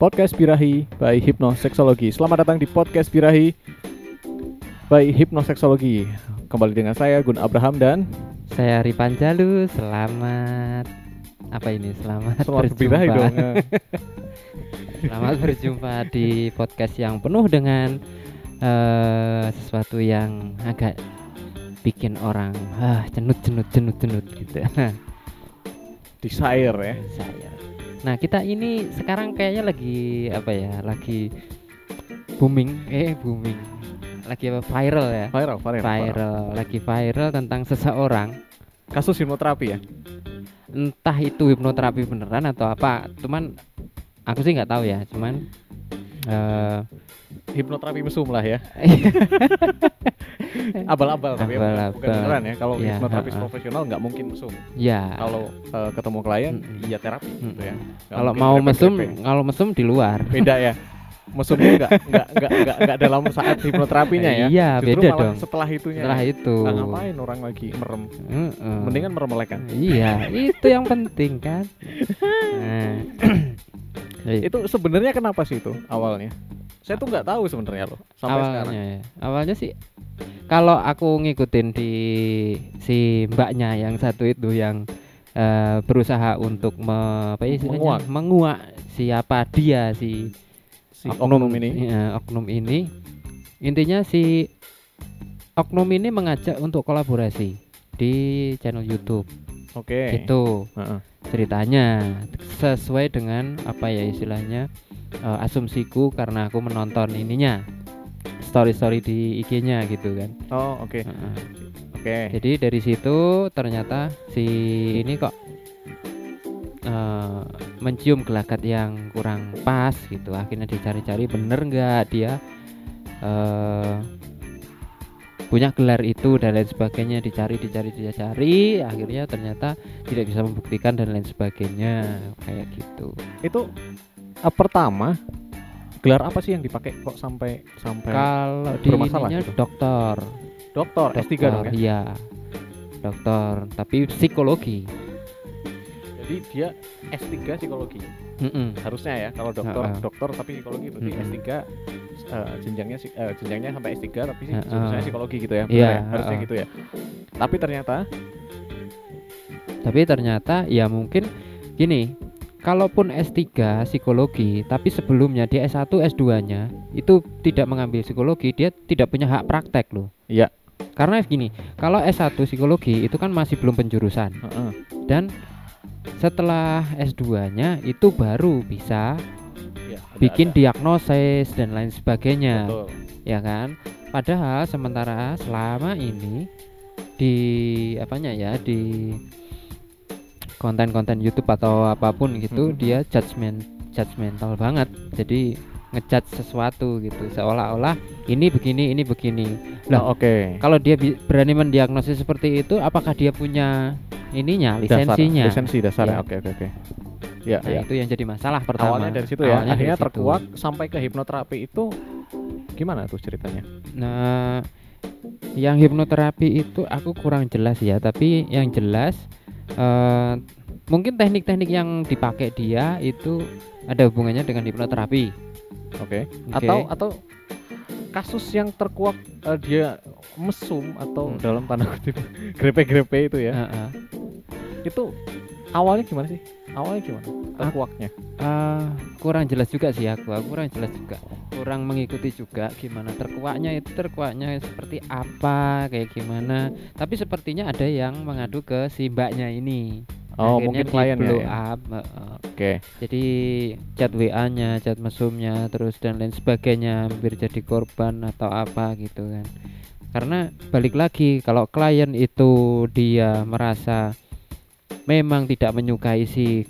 Podcast Birahi by Hipnoseksologi. Selamat datang di Podcast Birahi by Hipnoseksologi. Kembali dengan saya Gun Abraham dan Saya Ripan Jalu. Selamat apa ini? Selamat, selamat berjumpa. birahi dong. ya. Selamat berjumpa di podcast yang penuh dengan eh, sesuatu yang agak bikin orang ah cenut cenut cenut cenut gitu. Desire ya. Saya. Nah kita ini sekarang kayaknya lagi apa ya? Lagi booming, eh booming. Lagi apa? Viral ya. Viral, viral, viral. Viral, lagi viral tentang seseorang Kasus hipnoterapi ya. entah itu hipnoterapi beneran atau apa cuman aku sih nggak tahu ya cuman eh Hipnoterapi mesum lah ya. Abal-abal tapi ya, bukan- Abal-abal. bukan beneran ya. Kalau Iya, hipnoterapis profesional nggak mungkin mesum. ya Kalau eh, ketemu klien, Mm-mm. iya terapi gitu ya. Kalau mau mesum kalau mesum di luar beda ya. Mesumnya nggak nggak nggak nggak nggak dalam saat hipnoterapinya ya. Iya, Justru beda malah dong. Setelah itunya. setelah ya. itu Ah, ngapain orang lagi merem? Heeh. Mendingan merem kan. iya itu yang penting kan nah. Eh, Itu sebenarnya kenapa sih itu awalnya? Saya tuh nggak tahu sebenarnya loh sampai awalnya sekarang. ya. awalnya sih kalau aku ngikutin di si mbaknya yang satu itu yang eh, berusaha untuk me, apa ya istilahnya? Menguak. menguak siapa dia si Si oknum ini. iya, oknum ini intinya si oknum ini mengajak untuk kolaborasi di channel YouTube Oke. gitu Heeh. ceritanya sesuai dengan apa ya istilahnya eh, asumsiku karena aku menonton ininya story story di IG-nya gitu kan Oh, oke. Heeh. Oke. jadi dari situ ternyata si ini kok eh, mencium gelagat yang kurang pas gitu akhirnya dicari-cari bener nggak dia eh, punya gelar itu dan lain sebagainya dicari dicari dicari akhirnya ternyata tidak bisa membuktikan dan lain sebagainya kayak gitu Itu eh, pertama gelar apa sih yang dipakai kok sampai sampai kalau di ininya gitu? dokter dokter S3 dong ya? iya dokter tapi psikologi Jadi dia S3 psikologi. Mm-mm. Harusnya ya kalau dokter Heeh. dokter tapi psikologi berarti Mm-mm. S3 eh, jenjangnya eh, jenjangnya sampai S3 tapi sih Heeh. jurusannya psikologi gitu ya. Iya, benar ya? Harusnya heeh. gitu ya. Tapi ternyata tapi ternyata ya mungkin gini kalaupun S3 psikologi tapi sebelumnya dia S1 S2 nya itu tidak mengambil psikologi dia tidak punya hak praktek loh Iya. karena gini kalau S1 psikologi itu kan masih belum penjurusan heeh. dan setelah S2 nya itu baru bisa Iya, ada- bikin ada. diagnosis dan lain sebagainya Betul. ya kan padahal sementara selama ini di apanya ya di konten-konten YouTube atau apa pun gitu Mhm. dia judgment judgmental banget jadi ngejudge sesuatu gitu seolah-olah ini begini ini begini lah Oh, oke. kalau dia berani mendiagnosis seperti itu apakah dia punya ininya Dasar, lisensinya lisensi dasarnya. Iya. Oke, oke, oke. Ya, nah ya. itu yang jadi masalah pertama Awalnya dari situ ya. Awalnya Akhirnya situ. terkuak sampai ke hipnoterapi itu gimana tuh ceritanya? Nah, yang hipnoterapi itu aku kurang jelas ya, tapi yang jelas eh, mungkin teknik-teknik yang dipakai dia itu ada hubungannya dengan hipnoterapi. Oke. Oke. Atau atau kasus yang terkuak eh, dia mesum atau Hmm. dalam tanda kutip grepe-grepe itu ya. Heeh. Itu awalnya gimana sih? Awalnya gimana? Terkuaknya. Eh, kurang jelas juga sih aku, aku kurang jelas juga, kurang mengikuti juga gimana terkuaknya itu terkuaknya seperti apa, kayak gimana. Tapi sepertinya ada yang mengadu ke si mbaknya ini. Oh, Akhirnya mungkin blow ya. up, heeh. Oke. jadi chat WA-nya, chat mesumnya, terus dan lain sebagainya, hampir jadi korban atau apa gitu kan. Karena balik lagi kalau klien itu dia merasa memang tidak menyukai si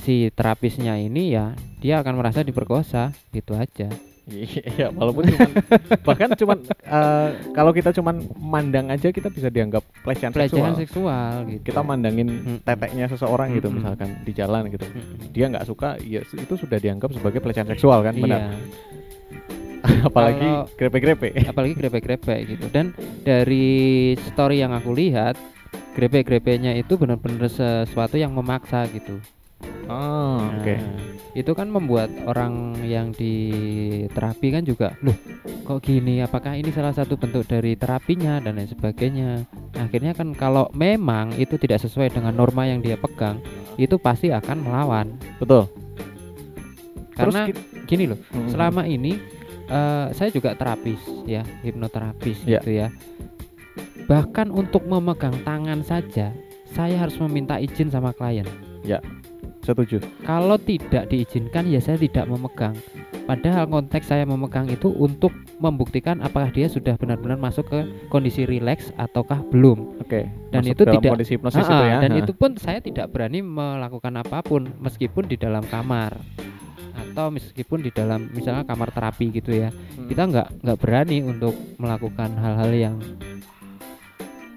si terapisnya ini ya, dia akan merasa diperkosa gitu aja. Iya, walaupun cuman bahkan cuman eh, kalau kita cuman mandang aja kita bisa dianggap pelecehan, Pelecehan seksual. seksual gitu. Kita mandangin Mm-mm. teteknya seseorang gitu Mm-mm. misalkan di jalan gitu. Mm-mm. Dia nggak suka, ya itu sudah dianggap sebagai pelecehan seksual kan, benar. Iya. Apalagi grepe-grepe. apalagi grepe-grepe gitu dan dari story yang aku lihat grepe-grepenya itu benar-benar sesuatu yang memaksa gitu Oh, Nah, oke. Itu kan membuat orang yang di terapi kan juga, loh kok gini? Apakah ini salah satu bentuk dari terapinya dan lain sebagainya? Akhirnya kan kalau memang itu tidak sesuai dengan norma yang dia pegang, itu pasti akan melawan. Betul. Terus Karena ki- gini loh, Mhm. selama ini eh, saya juga terapis ya, hipnoterapis Ya. gitu ya. Bahkan untuk memegang tangan saja, saya harus meminta izin sama klien. setuju. Kalau tidak diizinkan ya saya tidak memegang. Padahal konteks saya memegang itu untuk membuktikan apakah dia sudah benar-benar masuk ke kondisi rileks ataukah belum. Oke. Dan Masuk itu dalam tidak- kondisi hipnosis Ah, itu ya. dan Ha. itu pun saya tidak berani melakukan apa pun meskipun di dalam kamar atau meskipun di dalam misalnya kamar terapi gitu ya. Hmm. Kita nggak nggak berani untuk melakukan hal-hal yang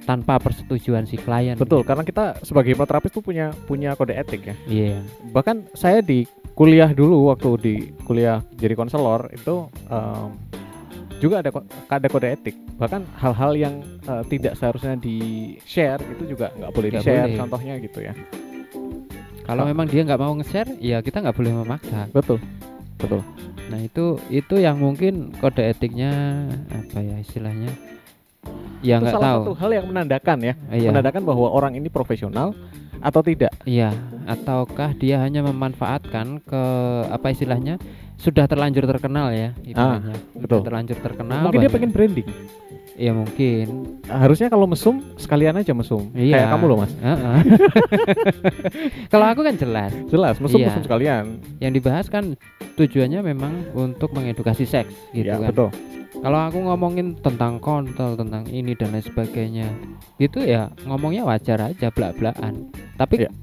tanpa persetujuan si klien. Betul, karena kita sebagai hipnoterapis tuh punya punya kode etik ya. Iya. Bahkan saya di kuliah dulu waktu di kuliah jadi konselor itu em, juga ada ada kode etik. Bahkan hal-hal yang eh, tidak seharusnya di share itu juga nggak boleh di share. boleh. Contohnya gitu ya. Kalau Ah. memang dia nggak mau nge-share, ya kita nggak boleh memaksa. Betul, betul. Nah itu itu yang mungkin kode etiknya apa ya istilahnya? Ya itu salah tahu. satu hal yang menandakan ya, Iya. menandakan bahwa orang ini profesional atau tidak. Iya, ataukah dia hanya memanfaatkan ke apa istilahnya sudah terlanjur terkenal ya, istilahnya. Sudah Ah, betul. terlanjur terkenal. Mungkin dia banyak- pengen branding. Iya mungkin. Harusnya kalau mesum sekalian aja mesum. Iya. Kayak kamu loh mas. Heeh. Kalau aku kan jelas, Jelas mesum Iya. mesum sekalian. yang dibahas kan tujuannya memang untuk mengedukasi seks gitu Iya kan. betul. Kalau aku ngomongin tentang kontol, tentang ini dan lain sebagainya, gitu ya ngomongnya wajar aja belak-belakan. Tapi Iya.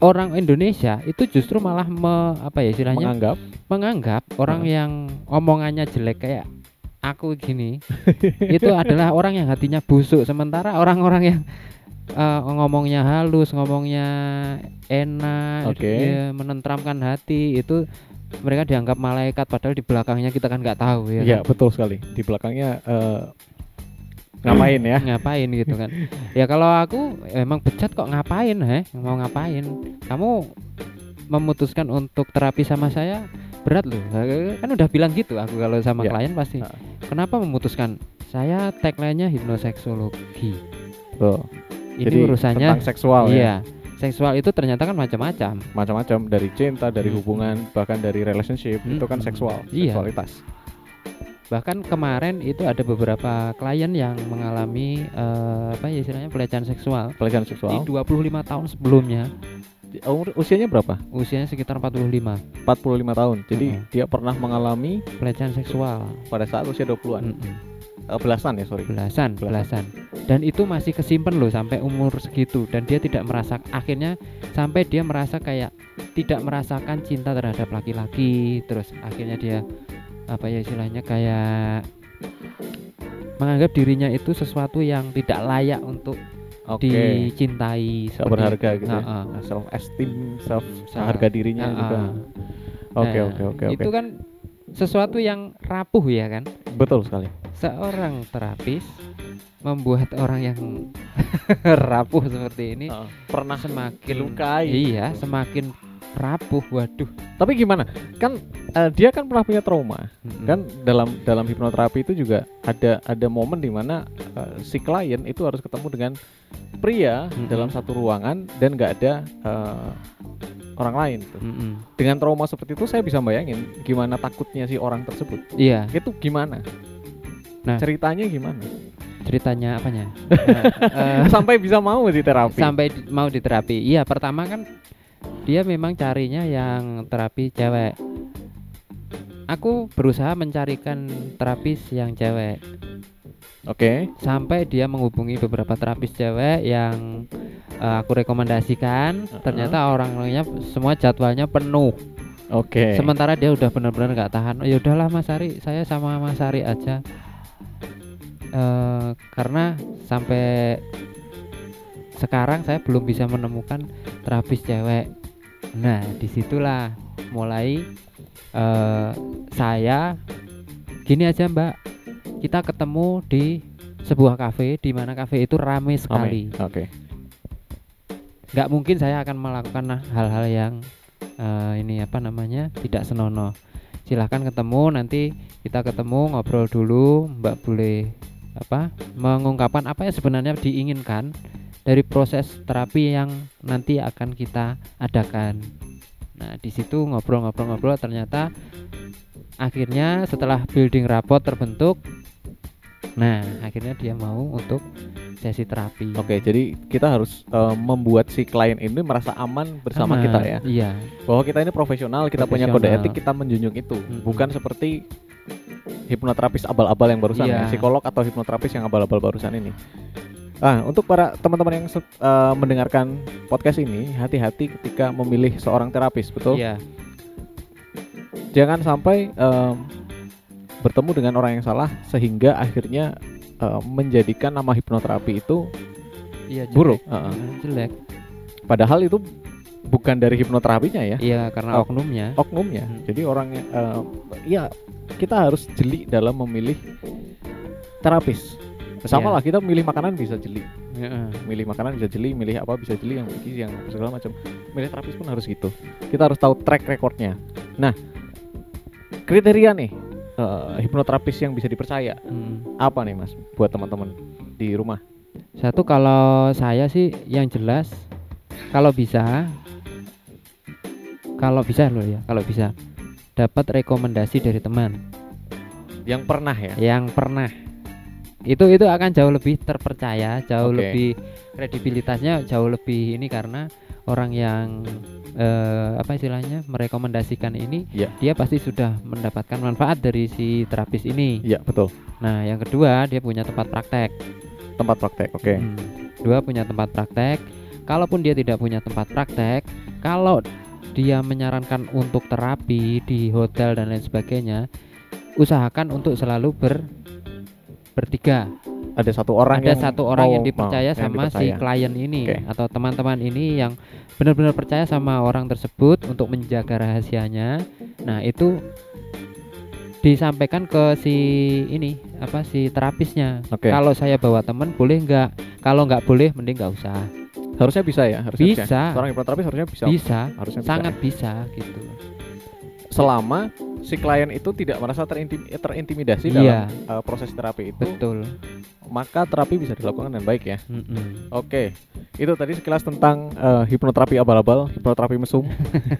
orang Indonesia itu justru malah me- apa ya istilahnya Menganggap menganggap orang Heeh. yang omongannya jelek kayak aku gini itu adalah orang yang hatinya busuk sementara orang-orang yang eh, ngomongnya halus ngomongnya enak Oke. ya, menentramkan hati itu mereka dianggap malaikat padahal di belakangnya kita kan nggak tahu ya Iya kan? betul sekali. Di belakangnya eh, ngapain ya? ngapain gitu kan ya kalau aku emang bejat kok ngapain heh mau ngapain kamu memutuskan untuk terapi sama saya berat loh kan udah bilang gitu aku kalau sama Ya. klien pasti kenapa memutuskan saya tagline-nya hipnoseksologi Betul. Ini Jadi urusannya tentang seksual ya. iya seksual itu ternyata kan macam-macam Macam-macam dari cinta, dari Hmm. hubungan, bahkan dari relationship itu kan Hmm. seksual, Iya. seksualitas. bahkan kemarin itu ada beberapa klien yang mengalami eh, apa ya istilahnya pelecehan seksual Pelecehan di seksual. 25 tahun sebelumnya Umur usianya berapa? usianya sekitar 45 45 tahun. Jadi Mm-mm. dia pernah mengalami pelecehan seksual pada saat usia 20-an. Mm-mm. Eh, belasan ya, sorry. belasan Belasan. belasan dan itu masih kesimpan loh sampai umur segitu dan dia tidak merasa akhirnya sampai dia merasa kayak tidak merasakan cinta terhadap laki-laki terus akhirnya dia apa ya istilahnya kayak menganggap dirinya itu sesuatu yang tidak layak untuk Oke. dicintai seperti berharga itu. gitu ya. Ha-ha. Self esteem, self Sa- harga dirinya Ha-ha. juga. Oke, Nah, oke, oke, oke. itu kan sesuatu yang rapuh ya kan Betul sekali. seorang terapis membuat orang yang rapuh seperti ini Heeh. pernah semakin dilukai. iya semakin rapuh waduh Tapi gimana? Kan eh, dia kan pernah punya trauma. Mm-mm. Kan dalam dalam hipnoterapi itu juga ada ada momen di mana eh, si klien itu harus ketemu dengan pria Mm-mm. dalam satu ruangan dan nggak ada eh, orang lain tuh. Mm-mm. Dengan trauma seperti itu saya bisa bayangin gimana takutnya si orang tersebut. iya Itu gimana? Nah. ceritanya gimana? ceritanya apanya Nah, eh, Sampai bisa mau di terapi. sampai di- mau diterapi iya pertama kan dia memang carinya yang terapi cewek aku berusaha mencarikan terapis yang cewek Oke. sampai dia menghubungi beberapa terapis cewek yang eh, aku rekomendasikan Uh-uh. ternyata orang-orangnya semua jadwalnya penuh Oke. sementara dia udah benar-benar nggak tahan oh, ya udahlah Mas Ari saya sama Mas Ari aja Eh, karena sampai sekarang saya belum bisa menemukan terapis cewek nah di situlah mulai eh, saya gini aja Mbak kita ketemu di sebuah kafe di mana kafe itu ramai sekali. Oke. nggak mungkin saya akan melakukan hal-hal yang eh, ini apa namanya tidak senonoh. Silahkan ketemu nanti kita ketemu ngobrol dulu. Mbak boleh apa mengungkapkan apa yang sebenarnya diinginkan dari proses terapi yang nanti akan kita adakan. Nah di situ ngobrol-ngobrol-ngobrol ternyata akhirnya setelah building rapot terbentuk nah akhirnya dia mau untuk sesi terapi Oke, jadi kita harus eh, membuat si klien ini merasa aman bersama Aman, kita ya. iya Bahwa kita ini profesional, kita punya kode Profesional. etik, kita menjunjung itu. Mm-mm. Bukan seperti hipnoterapis abal-abal yang barusan ya, Iya. psikolog atau hipnoterapis yang abal-abal barusan ini. Nah, untuk para teman-teman yang eh, mendengarkan podcast ini, hati-hati ketika memilih seorang terapis, betul? iya Jangan sampai em, bertemu dengan orang yang salah sehingga akhirnya em, menjadikan nama hipnoterapi itu iya jelek. buruk. Iya, jelek Padahal itu bukan dari hipnoterapinya ya, iya karena Ok- oknumnya oknumnya. Hmm. Jadi orangnya, em, ya kita harus jeli dalam memilih terapis. Sama Iya. lah kita milih makanan bisa jeli, Heeh. milih makanan bisa jeli, milih apa bisa jeli, yang begini, yang segala macam. Milih terapis pun harus gitu. Kita harus tahu track recordnya. Nah, kriteria nih eh, hipnoterapis yang bisa dipercaya Hmm. apa nih mas buat teman-teman di rumah? Satu kalau saya sih yang jelas kalau bisa kalau bisa loh ya, kalau bisa dapat rekomendasi dari teman Yang pernah ya? yang pernah itu itu akan jauh lebih terpercaya, jauh Oke. lebih kredibilitasnya jauh lebih ini karena orang yang eh, apa istilahnya merekomendasikan ini Iya. dia pasti sudah mendapatkan manfaat dari si terapis ini. Iya betul. Nah, yang kedua dia punya tempat praktek. Tempat praktek. Oke. Hmm. Dua punya tempat praktek. Kalaupun dia tidak punya tempat praktek, kalau dia menyarankan untuk terapi di hotel dan lain sebagainya, usahakan untuk selalu ber bertiga. Ada satu orang Ada yang satu orang mau- yang dipercaya mau- yang sama si dipercaya. klien ini Oke. atau teman-teman ini yang benar-benar percaya sama orang tersebut untuk menjaga rahasianya. Nah, itu disampaikan ke si ini apa si terapisnya. Oke. Kalau saya bawa teman boleh nggak? Kalau nggak boleh mending nggak usah. Harusnya bisa ya. Harusnya Bisa. Seorang hipnoterapis harusnya bisa. Bisa, Harusnya bisa. sangat bisa gitu. Selama si klien itu tidak merasa terintim- terintimidasi Iya. dalam uh, proses terapi itu, Betul. maka terapi bisa dilakukan dengan baik ya. Mm-mm. Oke, itu tadi sekilas tentang uh, hipnoterapi abal-abal, hipnoterapi mesum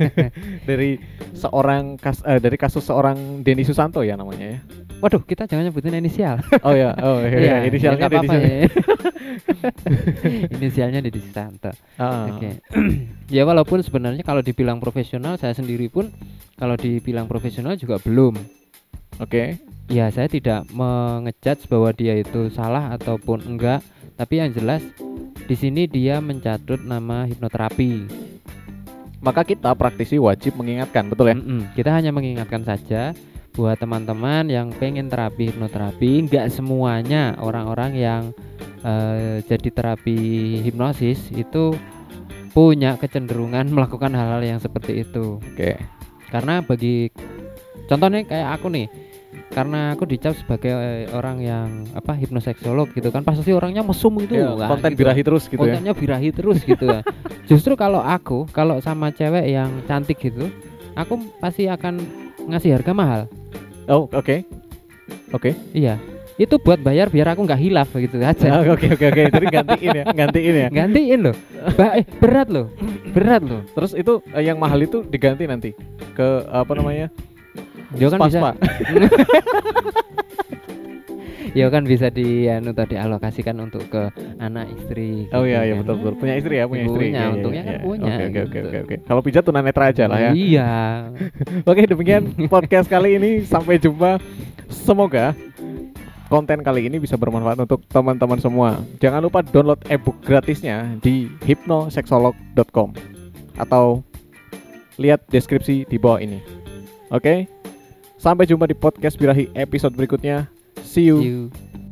dari seorang kas, eh, dari kasus seorang Denny Susanto ya namanya ya. Waduh, kita jangan nyebutin inisial. Oh ya, oh iya, iya, inisialnya ya Susanto. ya. Inisialnya Deddy Susanto. Ah, Oke. ya walaupun sebenarnya kalau dibilang profesional saya sendiri pun kalau dibilang profesional juga belum. Oke, Ya saya tidak mengejudge bahwa dia itu salah ataupun enggak, tapi yang jelas di sini dia mencatut nama hipnoterapi. maka kita praktisi wajib mengingatkan, betul ya? Mm-mm. Kita hanya mengingatkan saja buat teman-teman yang pengen terapi hipnoterapi, enggak semuanya orang-orang yang eh, jadi terapi hipnosis itu punya kecenderungan melakukan hal-hal yang seperti itu. Oke, karena bagi contohnya kayak aku nih karena aku dicap sebagai eh, orang yang apa hipnoseksolog gitu kan pasti orangnya mesum gitu Iya, Wah, konten gitu. birahi terus gitu ya. kontennya birahi terus gitu ya justru kalau aku kalau sama cewek yang cantik gitu aku pasti akan ngasih harga mahal Oh, oke. Oke. iya itu buat bayar biar aku nggak hilaf gitu Ah, aja Oke, oke, oke. Jadi gantiin ya, gantiin ya. gantiin loh Ba- eh, berat loh berat loh Terus itu eh, yang mahal itu diganti nanti ke apa namanya? Dia kan bisa ya kan bisa di anu tadi alokasikan untuk ke anak istri Oh gitu iya iya kan. betul betul. Punya istri ya, punya istri. Punya, Iya, iya, untungnya kan iya. punya, Oke oke oke gitu. oke. Kalau pijat tunanetra aja lah ya. Iya. Oke, demikian podcast kali ini. Sampai jumpa. Semoga konten kali ini bisa bermanfaat untuk teman-teman semua. Jangan lupa download ebook gratisnya di hypnosexolog.com atau lihat deskripsi di bawah ini. Oke. Sampai jumpa di podcast Birahi episode berikutnya. See you. See you.